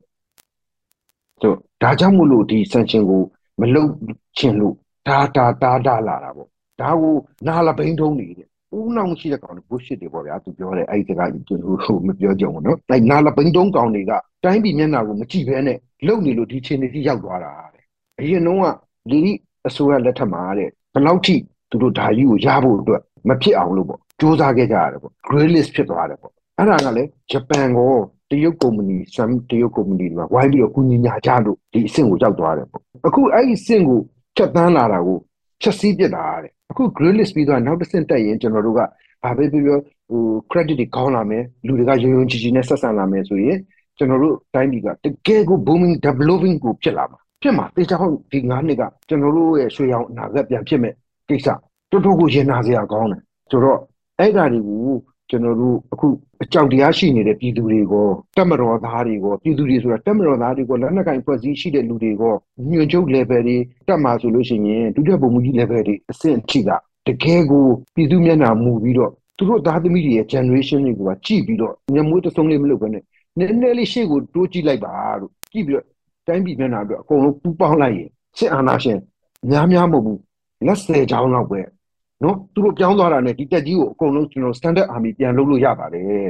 ဆိုဒါကြောင့်မို့လို့ဒီ sanction ကိုမလုပ်ချင်လို့ ဒါဒါဒါဒါလာတာပေါ့ဒါကိုနာလပိန်ထုံးနေတဲ့ဦးနောင်ရှိတဲ့ကောင်တွေ bullshit တွေပေါ့ဗျာသူပြောတယ်အဲ့ဒီစကားကျွန်တော်မပြောကြဘူးနော်အဲ့နာလပိန်ထုံးကောင်တွေကတိုင်းပြည်မျက်နှာကိုမကြည့်ဘဲနဲ့လုံနေလို့ဒီချင်းတွေကြီးရောက်သွားတာတဲ့အရင်တော့ကလီအစိုးရလက်ထက်မှာတဲ့ဘယ်လောက်ထိသူတို့ဓာကြီးကိုရဖို့အတွက်မဖြစ်အောင်လို့ပေါ့စူးစမ်းခဲ့ကြရတယ်ပေါ့ grey list ဖြစ်သွားတယ်ပေါ့အဲ့ဒါကလည်းဂျပန်ကိုတရုတ်ကုမ္ပဏီဆမ်တရုတ်ကုမ္ပဏီတွေဝိုင်းပြီးတော့ကုညီညာကြလို့ဒီအဆင့်ကိုရောက်သွားတယ်ပေါ့အခုအဲ့ဒီအဆင့်ကို ချက်တန်းလာတာကိုချက်စီးပြစ်တာတဲ့အခု grey list ပြီးတော့နောက်တစ်ဆင့်တက်ရင်ကျွန်တော်တို့ကဘာပဲပြောပြောဟို credit တွေကောင်းလာမယ်လူတွေကယုံယုံကြည်ကြည်နဲ့ဆက်ဆံလာမယ်ဆိုရင်ကျွန်တော်တို့တိုင်းပြည်ကတကယ်ကို booming developing ကိုဖြစ်လာမှာဖြစ်မှာတေချာဟုတ်ဒီ9နှစ်ကကျွန်တော်တို့ရဲ့ရွှေရောင်အနာဂတ်ပြန်ဖြစ်မဲ့ကိစ္စတော်တော်ကိုရင်နာစရာကောင်းတယ်ဆိုတော့အဲ့ဒါတွေကို ကျွန်တော်တို့အခုအကြောက်တရားရှိနေတဲ့ပြည်သူတွေကိုတက်မတော်သားတွေကိုပြည်သူတွေဆိုတာတက်မတော်သားတွေကိုလက်နက်ကင်ဖွဲ့စည်းရှိတဲ့လူတွေကိုညွှန်ချုပ် level တွေတက်မှာဆိုလို့ရှိရင်ဒုတိယပုံမှုကြီး level တွေအဆင့်အထိကတကယ်ကိုပြည်သူမျက်နှာမူပြီးတော့သူတို့သားသမီးတွေရဲ့ generation တွေကကြည့်ပြီးတော့ညမွေးတဆုံးလေးမလုပ်ဘဲနဲ့နည်းနည်းလေးရှေ့ကိုတိုးကြည့်လိုက်ပါလို့ကြည့်ပြီးတော့တိုင်းပြည်မျက်နှာအတွက်အကုန်လုံးပူပေါင်းလိုက်ရင်စစ်အာဏာရှင်များများမဟုတ်ဘူးလက်ဆယ်ချောင်းလောက်ပဲ နော်သူတို့ပြောင်းသွားတာနဲ့ဒီတက်ကြီးကိုအကုန်လုံးကျွန်တော် standard army ပြန်လုပ်လို့ရပါတယ်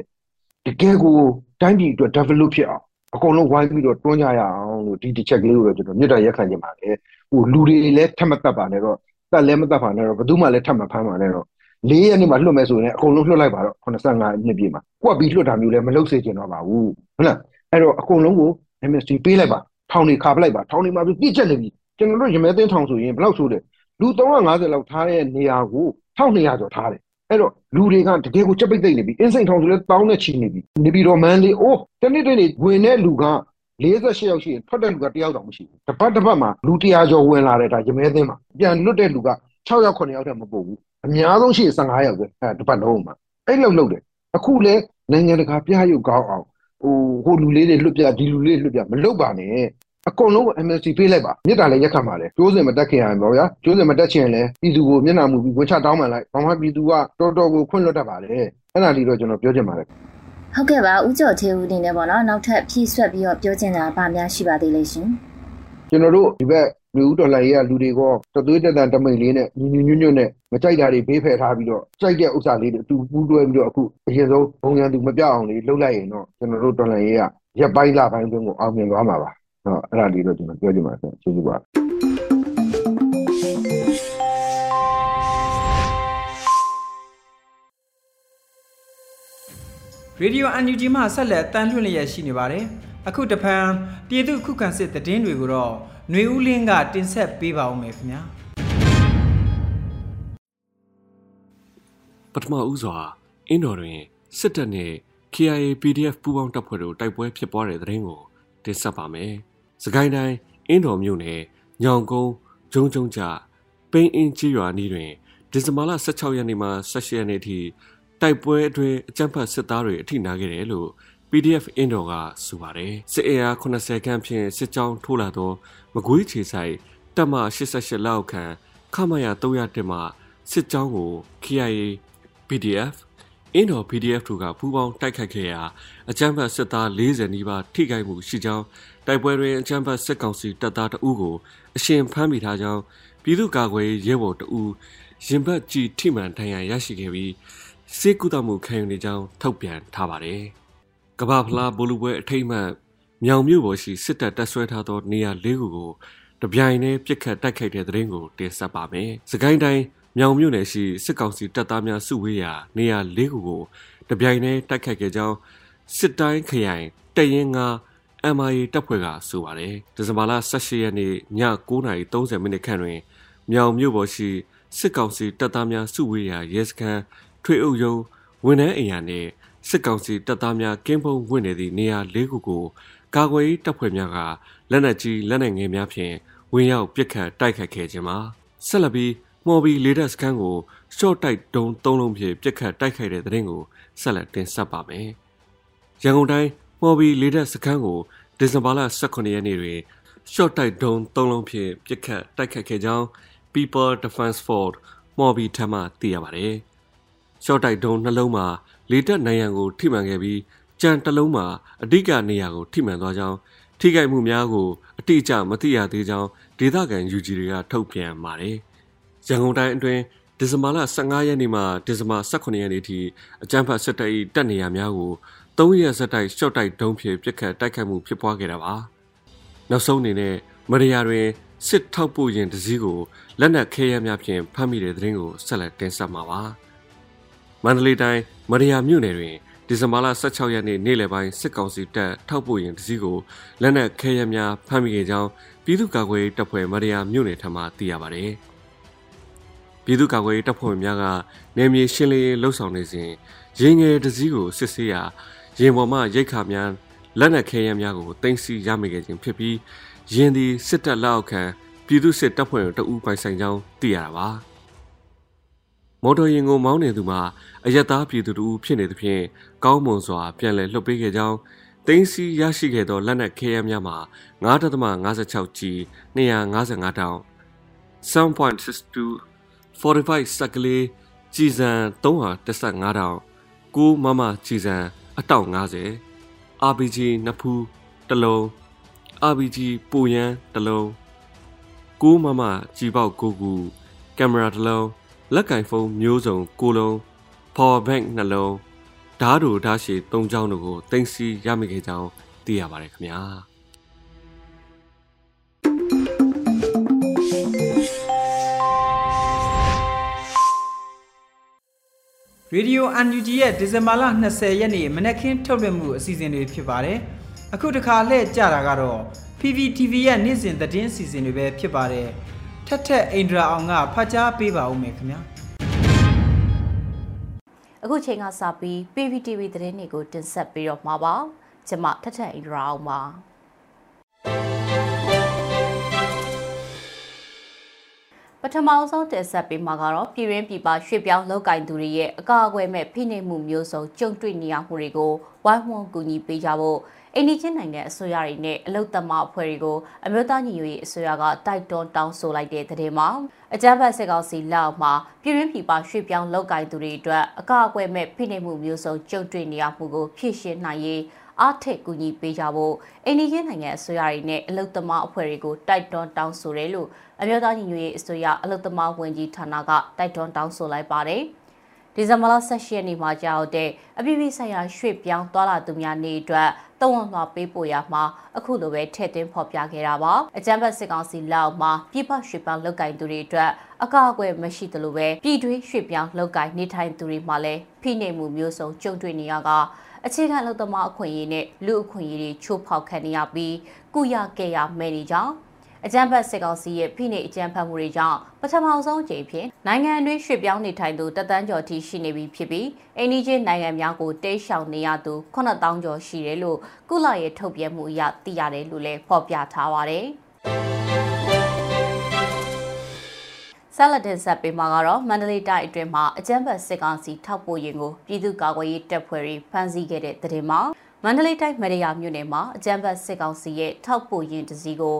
တကယ်ကိုတိုင်းပြည်အတွက် develop ဖြစ်အောင်အကုန်လုံးဝိုင်းပြီးတော့တွန်းကြရအောင်လို့ဒီတစ်ချက်ကလေးကိုတော့ကျွန်တော်မြစ်တာရက်ခံနေပါတယ်ဟိုလူတွေလည်းထပ်မတတ်ပါနဲ့တော့တတ်လည်းမတတ်ပါနဲ့တော့ဘယ်သူမှလည်းထပ်မဖမ်းပါနဲ့တော့၄ရက်နေ့မှလွတ်မယ်ဆိုရင်အကုန်လုံးလွတ်လိုက်ပါတော့85နှစ်ပြည့်မှာကွက်ပြီးလွတ်တာမျိုးလည်းမလုပ်စေချင်တော့ပါဘူးဟုတ်လားအဲ့တော့အကုန်လုံးကို amnesty ပေးလိုက်ပါထောင်တွေခါပလိုက်ပါထောင်တွေမှာပြည့်ချက်နေပြီကျွန်တော်တို့ရမဲသိန်းထောင်ဆိုရင်ဘယ်လောက်ဆိုလဲ လူ350လောက်ထားတဲ့နေရာကို1200ကျော်ထားတယ်အဲ့တော့လူတွေကတကယ်ကိုချက်ပိတ်သိမ့်နေပြီအင်းစိန်ထောင်ဆိုလဲတောင်းနဲ့ချီနေပြီနေပြီးတော့မန်လေးအိုးတနေ့တနေ့ဝင်တဲ့လူက48ယောက်ရှိရင်ထွက်တဲ့လူကတယောက်တောင်မရှိဘူးတစ်ပတ်တစ်ပတ်မှာလူ100ကျော်ဝင်လာတဲ့ဒါရမဲသိန်းမှာပြန်လွတ်တဲ့လူက6ယောက်9ယောက်တည်းမပို့ဘူးအများဆုံးရှိ15ယောက်ပဲအဲတစ်ပတ်လုံးမှာအဲ့လောက်လောက်တယ်အခုလဲနိုင်ငံတကာပြရုပ်ကောင်းအောင်ဟိုဟိုလူလေးတွေလွတ်ပြဒီလူလေးလွတ်ပြမလုပ်ပါနဲ့ အကုန်လုံး MSC ပေးလိုက်ပါမြစ်တာလည်းရက်ခတ်ပါလေကျိုးစင်မတက်ခင်ရရင်ပေါ့ဗျာကျိုးစင်မတက်ချင်လည်းပြည်သူကိုမျက်နှာမူပြီးဝင်ချတောင်းပန်လိုက်ဘာမှပြည်သူကတော်တော်ကိုခွင့်လွတ်တတ်ပါလေအဲ့ဒါလေးတော့ကျွန်တော်ပြောချင်ပါတယ်
ဟုတ်ကဲ့ပါဦးကျော်သေးဦးအနေနဲ့ပေါ့နော်နောက်ထပ်ဖြည့်ဆွက်ပြီးတော့ပြောချင်တာဗာများရှိပါသေးလိမ့်ရှင်
ကျွန်တော်တို့ဒီဘက်လူဦးတော်လှန်ရေးကလူတွေကတသွေးတက်တန်တမိန်လေးနဲ့ညညညညွတ်နဲ့မကြိုက်တာတွေဘေးဖယ်ထားပြီးတော့ကြိုက်တဲ့ဥစ္စာလေးတွေအတူပူးတွဲပြီးတော့အခုအရင်ဆုံးဘုံရန်သူမပြောက်အောင်လေးလှုပ်လိုက်ရင်တော့ကျွန်တော်တို့တော်လှန်ရေးကရက်ပိုင်းလပိုင်းတွင်းကိုအောင်မြင်သွားမှာပါ။ဟု တ်အဲ့ဒါလေးတော့ကျွန်တော်ပြောချင်ပါတယ်ကျေးဇူးပါ
ရေဒီယိုအန်ယူဂျီမှဆက်လက်တန်လွှင့်လျက်ရှိနေပါတယ်။အခုတဖန်ပြည်သူခုခံစစ်တည်င်းတွေကိုတော့ຫນွေဦးလင်းကတင်ဆက်ပေးပါဦးမယ်ခင်ဗျာ
ပထမဦးစွာအင်းတော်တွင်စစ်တပ်နဲ့ KIA PDF ပူးပေါင်းတပ်ဖွဲ့တို့တိုက်ပွဲဖြစ်ပွားတဲ့တဲ့ရင်ကိုတင်ဆက်ပါမယ်။ စကိုင်းတိုင်းအင်းတော်မြို့နယ်ညောင်ကုန်းဂျုံဂျုံကြပိန်းအင်းကြီးရွာနီးတွင်ဒီဇင်ဘာလ16ရက်နေ့မှ18ရက်နေ့ထိတိုက်ပွဲအတွင်းအကြမ်းဖက်စစ်သားတွေအထိနာခဲ့တယ်လို့ PDF အင်းတော်ကဆိုပါတယ်စစ်အင်အား80ခန်းဖြင့်စစ်ကြောင်းထိုးလာသောမကွေးခြေဆိုင်တပ်မ88လောက်ခန့်ခမရ301မှစစ်ကြောင်းကို KIA PDF အင်းတော် PDF တို့ကပူးပေါင်းတိုက်ခိုက်ခဲ့ရာအကြမ်းဖက်စစ်သား40နီးပါးထိခိုက်မှုရှိကြောင်း တိုက်ပွဲတွင်အကြမ်းဖက်စစ်ကောင်စီတပ်သားတအုပ်ကိုအရှင်ဖမ်းမိထားကြောင်းပြည်သူ့ကာကွယ်ရေးရဲဘော်တအုပ်ရင်ဘတ်ကြီးထိမှန်ဒဏ်ရာရရှိခဲ့ပြီးစေကူတမှုခံယူနေကြောင်းထုတ်ပြန်ထားပါတယ်။ကဘာဖလားဘောလူပွဲအထိတ်မှတ်မြောင်မြို့ပေါ်ရှိစစ်တပ်တပ်ဆွဲထားသောနေရာ၄ခုကိုတပြိုင်တည်းပြစ်ခတ်တိုက်ခိုက်တဲ့တဲ့ရင်ကိုတင်ဆက်ပါမယ်။စကိုင်းတိုင်းမြောင်မြို့နယ်ရှိစစ်ကောင်စီတပ်သားများစုဝေးရာနေရာ၄ခုကိုတပြိုင်တည်းတိုက်ခိုက်ခဲ့ကြောင်းစစ်တိုင်းခရိုင်တရင်ငါ MIA တပ်ဖွဲ့ကဆိုပါတယ်။ဒီဇင်ဘာလ18ရက်နေ့ည9:30မိနစ်ခန့်တွင်မြောင်မြို့ပေါ်ရှိစစ်ကောင်စီတပ်သားများစုဝေးရာရဲစခန်းထွေအုပ်ရုံးဝန်ထမ်းအိမ်ယာနှင့်စစ်ကောင်စီတပ်သားများကင်းဖုံးဝင်နေသည့်နေရာ၄ခုကိုကာကွယ်ရေးတပ်ဖွဲ့များကလက်နက်ကြီးလက်နက်ငယ်များဖြင့်ဝင်ရောက်ပစ်ခတ်တိုက်ခတ်ခဲ့ခြင်းမှာဆက်လက်ပြီးမော်ဘီလေတပ်စခန်းကိုရှော့တိုက်ဒုံ၃လုံးဖြင့်ပစ်ခတ်တိုက်ခိုက်တဲ့တဲ့ရင်ကိုဆက်လက်တင်ဆက်ပါမယ်။ရန်ကုန်တိုင်း မော်ဘီလေတပ်စခန်းကိုဒီဇင်ဘာလ18ရက်နေ့တွင်ရှော့တိုက်ဒုံ၃လုံးဖြင့်ပစ်ခတ်တိုက်ခိုက်ခဲ့ကြောင်း People Defense Force မော်ဘီထမှသိရပါတယ်။ရှော့တိုက်ဒုံနှလုံးမှာလေတက်နိုင်ရန်ကိုထိမှန်ခဲ့ပြီးကြံတလုံးမှာအဓိကနေရာကိုထိမှန်သွားကြောင်းထိခိုက်မှုများကိုအတိအကျမသိရသေးကြောင်းဒေသခံ UG တွေကထုတ်ပြန်ပါတယ်။ရန်ကုန်တိုင်းအတွင်းဒီဇင်ဘာလ15ရက်နေ့မှဒီဇင်ဘာ18ရက်နေ့ထိအကြမ်းဖက်စစ်တပ်၏တပ်နေရာများကို 3ရက်ဆက်တိုက်ရှော့တိုက်ဒုံးဖြင့်ပစ်ခတ်တိုက်ခတ်မှုဖြစ်ပွားခဲ့တာပါ။နောက်ဆုံးအနေနဲ့မရယာတွင်စစ်ထောက်ပို့ရင်တစည်းကိုလက်နက်ခဲယမ်းများဖြင့်ဖမ်းမိတဲ့တဲ့ရင်ကိုဆက်လက်တင်ဆက်မှာပါ။မန္တလေးတိုင်းမရယာမြို့နယ်တွင်ဒီဇင်ဘာလ16ရက်နေ့နေ့လယ်ပိုင်းစစ်ကောင်စီတပ်ထောက်ပို့ရင်တစည်းကိုလက်နက်ခဲယမ်းများဖမ်းမိခဲ့ကြောင်းပြည်သူ့ကာကွယ်တပ်ဖွဲ့မရယာမြို့နယ်ထံမှသိရပါဗျ။ပြည်သူ့ကာကွယ်တပ်ဖွဲ့များကနေမြေရှင်းလင်းရေးလှုပ်ဆောင်နေစဉ်ရင်ငယ်တစည်းကိုစစ်ဆေးရာ ရင်ပေါ်မှရိတ်ခါများလက်နက်ခဲယမ်းများကိုတင်စီရမိခဲ့ခြင်းဖြစ်ပြီးရင်သည်စစ်တပ်လက်အောက်ခံပြည်သူ့စစ်တပ်ဖွဲ့တို့တအူးပိုင်ဆိုင်ကြောင်းသိရတာပါ။မော်တော်ယာဉ်ကိုမောင်းနေသူမှာအယက်သားပြည်သူတို့ဖြစ်နေသဖြင့်ကောင်းမွန်စွာပြန်လည်လှုပ်ပေးခဲ့ကြောင်းတင်းစီရရှိခဲ့သောလက်နက်ခဲယမ်းများမှာ9.56 G 255တောင်7.62 45စက်ကလေးကြည်စံ315တောင်9မမကြည်စံ အတောက်90 RPG နှစ်ဖူးတစ်လုံး RPG ပူရန်တစ်လုံး9မမကြီးပေါက်9ခုကင်မရာတစ်လုံးလက်ကင်ဖုန်းမျိုးစုံ၉လုံး power bank နှလုံးဓာတ်တို့ဓာတ်ရှည်၃ချောင်းတို့ကိုတင်စီရမိခဲ့ကြောင်းသိရပါတယ်ခင်ဗျာ
Radio UNG ရဲ့ဒီဇင်ဘာလ20ရက်နေ့မနက်ခင်းထုတ်လွှင့်မှုအစီအစဉ်တွေဖြစ်ပါတယ်။အခုတစ်ခါလှည့်ကြတာကတော့ PPTV ရဲ့နေ့စဉ်သတင်းအစီအစဉ်တွေပဲဖြစ်ပါတယ်။ထက်ထက်အိန္ဒြာအောင်ကဖတ်ကြားပေးပါဦးမယ်ခင်ဗျာ။
အခုချိန်ကစပြီး PPTV သတင်းတွေကိုတင်ဆက်ပေးတော့မှာပါ။ကျွန်မထက်ထက်အိန္ဒြာအောင်ပါ။ ပထမဆုံးတင်ဆက်ပေးမှာကတော့ပြည်ရင်းပြည်ပရွှေ့ပြောင်းလောက်ကင်သူတွေရဲ့အကာအကွယ်မဲ့ဖိနှိပ်မှုမျိုးစုံကြုံတွေ့နေရမှုတွေကိုဝိုင်းဝန်းကူညီပေးကြဖို့အိန္ဒိချင်းနိုင်ငံအစိုးရတွေနဲ့အလုတ်သမအဖွဲ့တွေကိုအမျိုးသားညီညွတ်ရေးအစိုးရကတိုက်တွန်းတောင်းဆိုလိုက်တဲ့တဲ့မှာအကြမ်းဖက်စစ်ကောင်စီလက်အောက်မှာပြည်ရင်းပြည်ပရွှေ့ပြောင်းလောက်ကင်သူတွေအတွက်အကာအကွယ်မဲ့ဖိနှိပ်မှုမျိုးစုံကြုံတွေ့နေရမှုကိုဖြည့်ရှင်းနိုင်ရေး အားထက်ကူညီပေးကြဖို့အိန္ဒိယနိုင်ငံအစိုးရတွေနဲ့အလုသမားအဖွဲ့တွေကိုတိုက်တွန်းတောင်းဆိုတယ်လို့အမျိုးသားညီညွတ်ရေးအစိုးရအလုသမားဝန်ကြီးဌာနကတိုက်တွန်းတောင်းဆိုလိုက်ပါတယ်။ဒီဇင်ဘာလ18ရက်နေ့မှာကြောက်တဲ့အပြည်ပြည်ဆိုင်ရာရွှေ့ပြောင်းသွားလာသူများနေ့အတွက်တဝန်လွှာပေးပို့ရမှာအခုလိုပဲထည့်သွင်းဖော်ပြခဲ့တာပါအကြမ်းဖက်စစ်ကောင်စီလက်မှာပြည်ပရွှေ့ပြောင်းလောက်ကင်သူတွေအတွက်အကာအကွယ်မရှိသလိုပဲပြည်တွင်းရွှေ့ပြောင်းလောက်ကင်နေထိုင်သူတွေမှလည်းဖိနှိပ်မှုမျိုးစုံကြုံတွေ့နေရက အခြေခံလုံသမားအခွင့်အရေးနဲ့လူအခွင့်အရေးတွေချိုးဖောက်ခံနေရပြီးကုရကဲရမဲ့နေကြောင်းအကြံဖတ်စစ်ကောင်စီရဲ့ဖိနှိပ်အကြံဖတ်မှုတွေကြောင့်ပထမဆုံးအကြိမ်ဖြင့်နိုင်ငံအတွင်းရွှေ့ပြောင်းနေထိုင်သူတသန်းကျော်ထိရှိနေပြီဖြစ်ပြီးအိန္ဒိချင်းနိုင်ငံများကိုတိတ်ရှောင်နေရသူ9000ကျော်ရှိတယ်လို့ကုလရဲ့ထုတ်ပြန်မှုအရသိရတယ်လို့လည်းဖော်ပြထားပါတယ်။ ဆက်လက်တင်ဆက်ပေးမှာကတော့မန္တလေးတိုင်းအတွင်းမှာအကြမ်းဖက်စစ်ကောင်စီထောက်ပို့ရင်ကိုပြည်သူ့ကာကွယ်ရေးတပ်ဖွဲ့တွေဖမ်းဆီးခဲ့တဲ့တဲ့တင်မှာမန္တလေးတိုင်းမရယာမြို့နယ်မှာအကြမ်းဖက်စစ်ကောင်စီရဲ့ထောက်ပို့ရင်တစည်းကို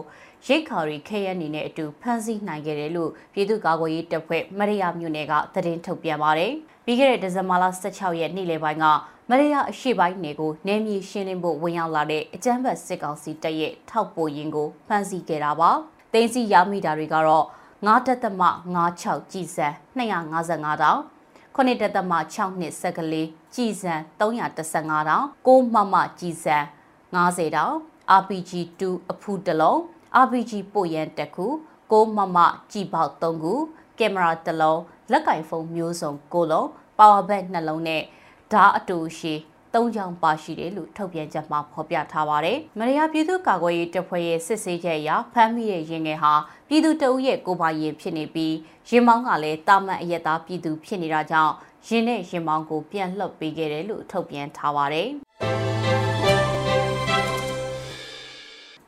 ရိတ်ခါရီခဲရအနေနဲ့အတူဖမ်းဆီးနိုင်ခဲ့တယ်လို့ပြည်သူ့ကာကွယ်ရေးတပ်ဖွဲ့မရယာမြို့နယ်ကသတင်းထုတ်ပြန်ပါတယ်။ပြီးခဲ့တဲ့ဒီဇင်ဘာလ16ရက်နေ့လယ်ပိုင်းကမရယာအရှိပိုင်းနယ်ကိုနယ်မြေရှင်းလင်းဖို့ဝင်ရောက်လာတဲ့အကြမ်းဖက်စစ်ကောင်စီတပ်ရဲ့ထောက်ပို့ရင်ကိုဖမ်းဆီးခဲ့တာပါ။တင်းစီရမိတာတွေကတော့ 9တက်သမ96ကြည်စံ255တောင်9တက်သမ6နှစ်စက်ကလေးကြည်စံ315တောင်6မမကြည်စံ90တောင် RPG 2 အဖူးတလုံး RPG ပို့ရန်တက်ခု6မမကြည်ပေါက်3ခုကင်မရာတစ်လုံးလက်ကင်ဖုန်းမျိုးစုံ9လုံး power bank နှလုံးနဲ့ဓာတ်အတူရှိ ၃ချောင်းပါရှိတယ်လို့ထုတ်ပြန်ချက်မှာဖော်ပြထားပါတယ်။မရယာပြည်သူ့ကာကွယ်ရေးတပ်ဖွဲ့ရဲ့စစ်ဆေးချက်အရဖမ်းမိတဲ့ရင်ငယ်ဟာပြည်သူတအုပ်ရဲ့ကိုပါရင်ဖြစ်နေပြီးရင်မောင်းကလည်းတာမန်အရက်သားပြည်သူဖြစ်နေတာကြောင့်ရင်နဲ့ရင်မောင်းကိုပြန်လှုပ်ပေးခဲ့တယ်လို့ထုတ်ပြန်ထားပါတယ်။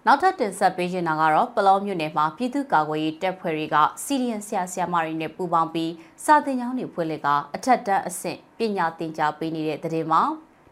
နောက်ထပ်တင်ဆက်ပေးချင်တာကတော့ပလောမြို့နယ်မှာပြည်သူ့ကာကွယ်ရေးတပ်ဖွဲ့တွေကစီရီယန်ဆရာဆရာမတွေနဲ့ပူးပေါင်းပြီးစာသင်ကျောင်းတွေဖွင့်လှစ်ကအထက်တန်းအဆင့်ပညာသင်ကြားပေးနေတဲ့တဲ့တင်မှာ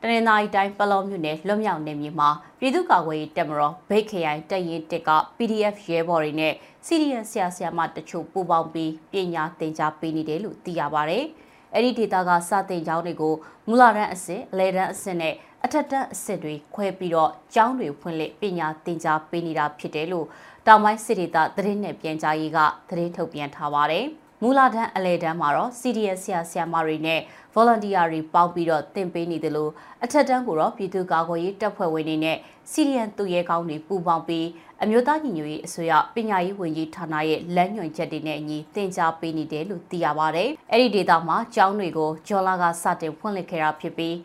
တနင်္သာရီတိုင်းပလောမြို့နယ်လွတ်မြောက်နယ်မြေမှာပြည်သူ့ကာကွယ်ရေးတပ်မတော်ဗိတ်ခရိုင်တပ်ရင်းတစ်က PDF ရဲဘော်တွေနဲ့စီရီယန်ဆရာဆရာမတချို့ပူးပေါင်းပြီးပညာသင်ကြားပေးနေတယ်လို့သိရပါဗျ။အဲ့ဒီဒေတာကစတင်ကျောင်းတွေကိုမူလာတန်းအဆင့်အလဲတန်းအဆင့်နဲ့အထက်တန်းအဆင့်တွေခွဲပြီးတော့ကျောင်းတွေဖွင့်လှစ်ပညာသင်ကြားပေးနေတာဖြစ်တယ်လို့တောင်ပိုင်းစစ်ဒေသသတင်းနဲ့ပြန်ကြားရေးကသတင်းထုတ်ပြန်ထားပါတယ်။ မူလာတန်းအလဲတန်းမှာတော့ CDS ဆရာဆရာမတွေနဲ့ volunteer တွေပေါင်းပြီးတော့တင်ပေးနေတယ်လို့အထက်တန်းကိုတော့ပြည်သူ့ကာကွယ်ရေးတပ်ဖွဲ့ဝင်တွေနဲ့ CDN သူရဲကောင်းတွေပူးပေါင်းပြီးအမျိုးသားညီညွတ်ရေးအစိုးရပညာရေးဝန်ကြီးဌာနရဲ့လမ်းညွှန်ချက်တွေနဲ့အညီတင် जा ပေးနေတယ်လို့သိရပါဗျ။အဲ့ဒီဒေသမှာကျောင်းတွေကိုဂျော်လာကစတင်ဖွင့်လှစ်ခဲ့တာဖြစ်ပြီး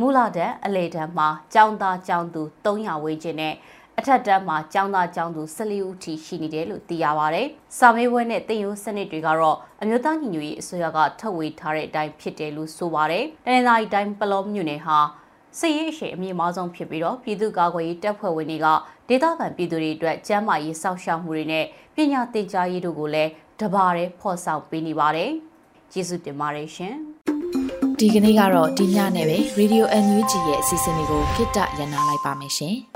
မူလာတန်းအလေတန်းမှာကျောင်းသားကျောင်းသူ300ဝန်းကျင်နဲ့ အထက်တန်းမှာကျောင်းသားကျောင်းသူ14ဦးထိရှိနေတယ်လို့သိရပါဗျ။စာမေးပွဲနဲ့တင်ရိုးစနစ်တွေကတော့အမျိုးသားညီညွတ်ရေးအစိုးရကထုတ်ဝေထားတဲ့အတိုင်းဖြစ်တယ်လို့ဆိုပါတယ်။တနင်္သာရီတိုင်းပလောမြို့နယ်ဟာစစ်ရေးအရှိန်အမြင့်မားဆုံးဖြစ်ပြီးတော့ပြည်သူ့ကာကွယ်ရေးတပ်ဖွဲ့ဝင်တွေကဒေသခံပြည်သူတွေအတွက်ကျန်းမာရေးစောင့်ရှောက်မှုတွေနဲ့ပညာသင်ကြားရေးတို့ကိုလည်းတဘာတဲ့ဖော်ဆောင်ပေးနေပါတယ်။ကျေးဇူးတင်ပါတယ်ရှင်။
ဒီကနေ့ကတော့ဒီညနဲ့ပဲ Radio NUG ရဲ့အစီအစဉ်လေးကိုခਿੱတရနာလိုက်ပါမယ်ရှင်။